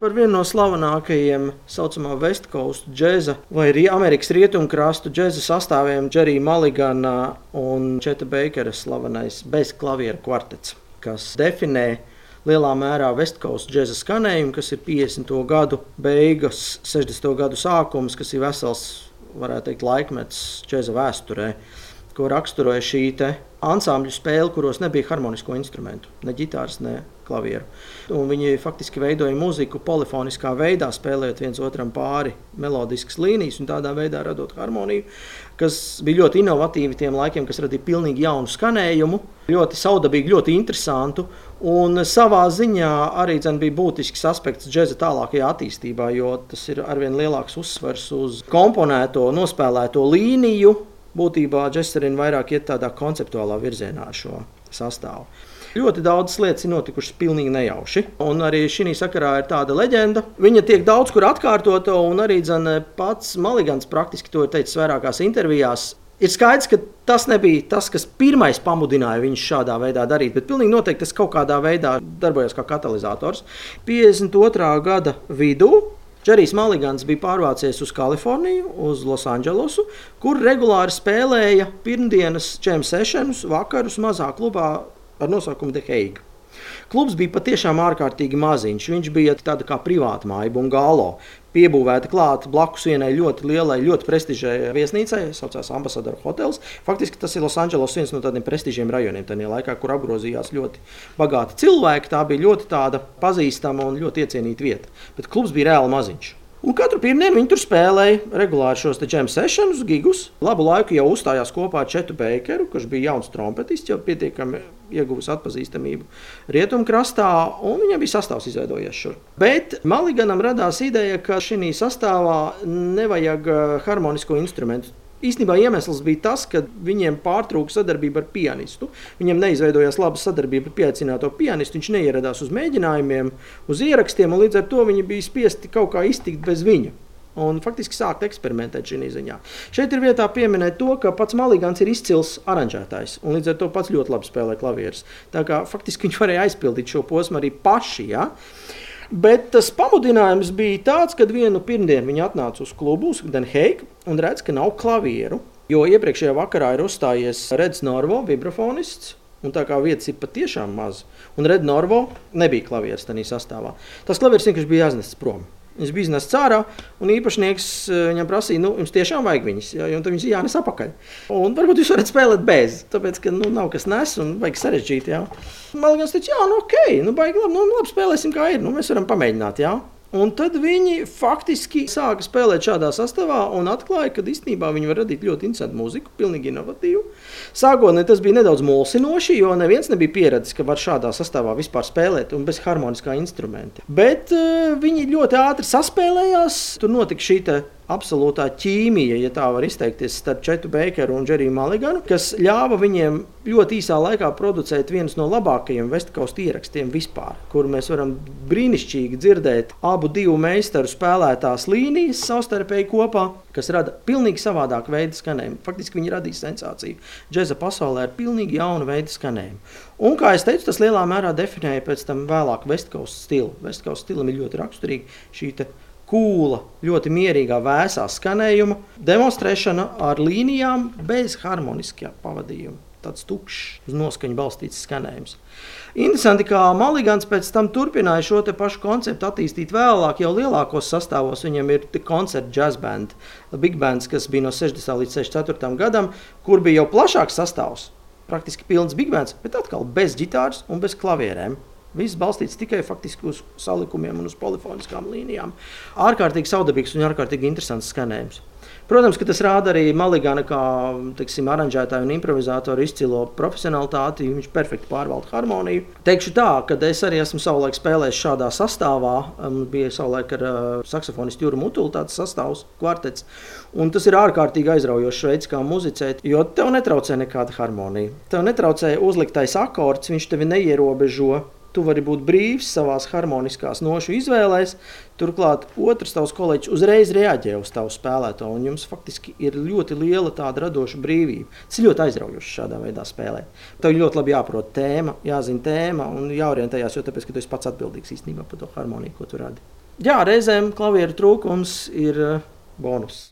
Par vienu no slavenākajiem saucamā West Coast džēza vai arī Amerikas rietumkrastu džēza sastāviem Džerija Maligana un Četa Beikera slavenais bez klavieru kvartets, kas definē lielā mērā West Coast džēza skanējumu, kas ir 50. gadu beigas, 60. gadu sākums, kas ir vesels, varētu teikt, laikmets džēza vēsturē ko raksturoja šī ansambļu spēle, kuros nebija harmonisko instrumentu, ne ģitāras, ne klavieru. Un viņi faktiski veidoja mūziku polifoniskā veidā, spēlējot viens otram pāri melodiskas līnijas un tādā veidā radot harmoniju, kas bija ļoti inovatīvi tiem laikiem, kas radīja pilnīgi jaunu skanējumu, ļoti saudabīgu, ļoti interesantu. Un savā ziņā arī dzen, bija būtisks aspekts džēza tālākajā attīstībā, jo tas ir arvien lielāks uzsvers uz komponēto, nospēlēto līniju, būtībā Džesterina vairāk iet tādā konceptuālā virzienā ar šo sastāvu. Ļoti daudz lietas ir notikušas pilnīgi nejauši. Un arī šī sakarā ir tāda leģenda. Viņa tiek daudz kur atkārtota, un arī dzen, pats Maligans praktiski to ir teicis vairākās intervijās. Ir skaidrs, ka tas nebija tas, kas pirmais pamudināja viņu šādā veidā darīt, bet pilnīgi noteikti tas kaut kādā veidā darbojās kā katalizators. 52. gada vidū Džerijs Maligans bija pārvācies uz Kaliforniju, uz Losandželosu, kur regulāri spēlēja pirmdienas čem sešanus vakarus mazā klubā ar nosaukumu The Hague. Klubs bija patiešām ārkārtīgi maziņš. Viņš bija tāda kā privāta māja, Bungalo. Piebūvēta klāt blakus vienai ļoti lielai, ļoti prestižai viesnīcai, kas saucās Ambassador Hotels. Faktiski tas ir Losandželos viens no tādiem prestižiem rajoniem, tajā laikā, kur apgrozījās ļoti bagāti cilvēki. Tā bija ļoti pazīstama un ļoti iecienīta vieta. Bet klubs bija reāli maziņš. Un katru pirmdienu viņi tur spēlēja regulāri šos jam sessions, gigus. Labu laiku jau uzstājās kopā ar Četu Beikeru, kurš bija jauns trompetists, jau pietiekami ieguvis atpazīstamību rietumkrastā, un viņam bija sastāvs izveidojies šur. Bet Maliganam radās ideja, ka šī sastāvā nevajag eh, harmonisko instrumentu. Īstenībā iemesls bija tas, ka viņiem pārtrūka sadarbība ar pianistu. Viņam neizveidojās laba sadarbība ar pieaicināto pianistu. Viņš neieradās uz mēģinājumiem, uz ierakstiem, un līdz ar to viņi bija spiesti kaut kā iztikt bez viņa. Un faktiski sākt eksperimentēt šajā ziņā. Šeit ir vietā pieminēt to, ka pats Maligans ir izcils aranžētājs, un līdz ar to pats ļoti labi spēlē klavierus. Tā kā faktiski viņš varēja aizpildīt šo posmu arī paši. Ja? Bet tas pamudinājums bija tāds, ka vienu pirmdienu viņi atnāca uz klubu, uz Denheigu, un redz, ka nav klavieru. Jo iepriekšējā vakarā ir uzstājies Redzes Norvo, vibrafonists. Un tā kā vietas ir patiešām maz, un Redzes Norvo nebija klavieres tajā sastāvā. Tas klavieris vienkārši bija jāiznesis prom. Viņš bija iznesis ārā, un īpašnieks eh, viņam prasīja, nu, jums tiešām vajag viņas, ja, un tad viņš ir jānes apakaļ. Un varbūt jūs varat spēlēt bez, tāpēc, ka nu, nav kas nes un vajag sarežģīt. Ja. Man liekas, jā, nu, ok, nu, baigi labi, nu, labi spēlēsim kā ir, nu, mēs varam pamēģināt. Ja. Un tad viņi faktiski sāka spēlēt šādā sastāvā un atklāja, ka īstenībā viņi var radīt ļoti interesantu mūziku, pilnīgi inovatīvu. Sākotnēji tas bija nedaudz mulsinoši, jo neviens nebija pieredzējis, ka var šādā sastāvā vispār spēlēt un bez harmoniskā instrumenta. Bet uh, viņi ļoti ātri saspēlējās, tur notika šī absolūtā ķīmija, ja tā var izteikties, starp Četu Beikeru un Džeriju Maliganu, kas ļāva viņiem ļoti īsā laikā producēt viens no labākajiem Vestkostu ierakstiem vispār, kur mēs varam brīnišķīgi dzirdēt abu divu meistaru spēlētās līnijas savstarpēji kopā, kas rada pilnīgi savādāku veidu skanējumu. Faktiski viņi radīja sensāciju. Džeza pasaulē ir pilnīgi jauna veida skanējumu. Un, kā jau teicu, tas lielā mērā definēja pēc tam vēlāk Vestkostu stilu. Vestkostu stilam ir ļoti raksturīga šī kūla, ļoti mierīgā, vēsā skanējuma, demonstrēšana ar līnijām bez harmoniskā pavadījuma. Tāds tukšs, uz noskaņu balstīts skanējums. Interesanti, kā Maligans pēc tam turpināja šo pašu konceptu attīstīt vēlāk, jau lielākos sastāvos. Viņam ir koncerta jazz band, big bands, kas bija no 60. līdz 64. gadam, kur bija jau plašāks sastāvs. Praktiski pilns big bands, bet atkal bez ģitāras un bez klavierēm. Viss balstīts tikai uz salikumiem un uz polifoniskām līnijām. Ārkārtīgi saudabīgs un ārkārtīgi interesants skanējums. Protams, ka tas rāda arī Maligana kā teiksim, aranžētāju un improvizātoru izcilo profesionalitāti. Viņš perfekti pārvalda harmoniju. Teikšu tā, ka es arī esmu savulaik spēlējis šādā sastāvā. Um, bija savulaik ar uh, saksofonistu Juru Mutulu tāds sastāvs, kvartets. Un tas ir ārkārtīgi aizraujošs veids, kā muzicēt, jo tev netraucē nekāda harmonija. Tev netraucē uzliktais akords, viņš tevi neierobežo Tu vari būt brīvs savā harmoniskās nošu izvēlēs. Turklāt otrs tavs kolēģis uzreiz reaģē uz tavu spēlēto, un jums faktiski ir ļoti liela tāda radoša brīvība. Tas ir ļoti aizraujoši šādā veidā spēlēt. Tev ļoti labi jāprot tēma, jāzina tēma un jāorientējas, jo tāpēc, tu esi pats atbildīgs īstenībā par to harmoniju, ko tu radi. jā, reizēm klavieru trūkums ir bonus.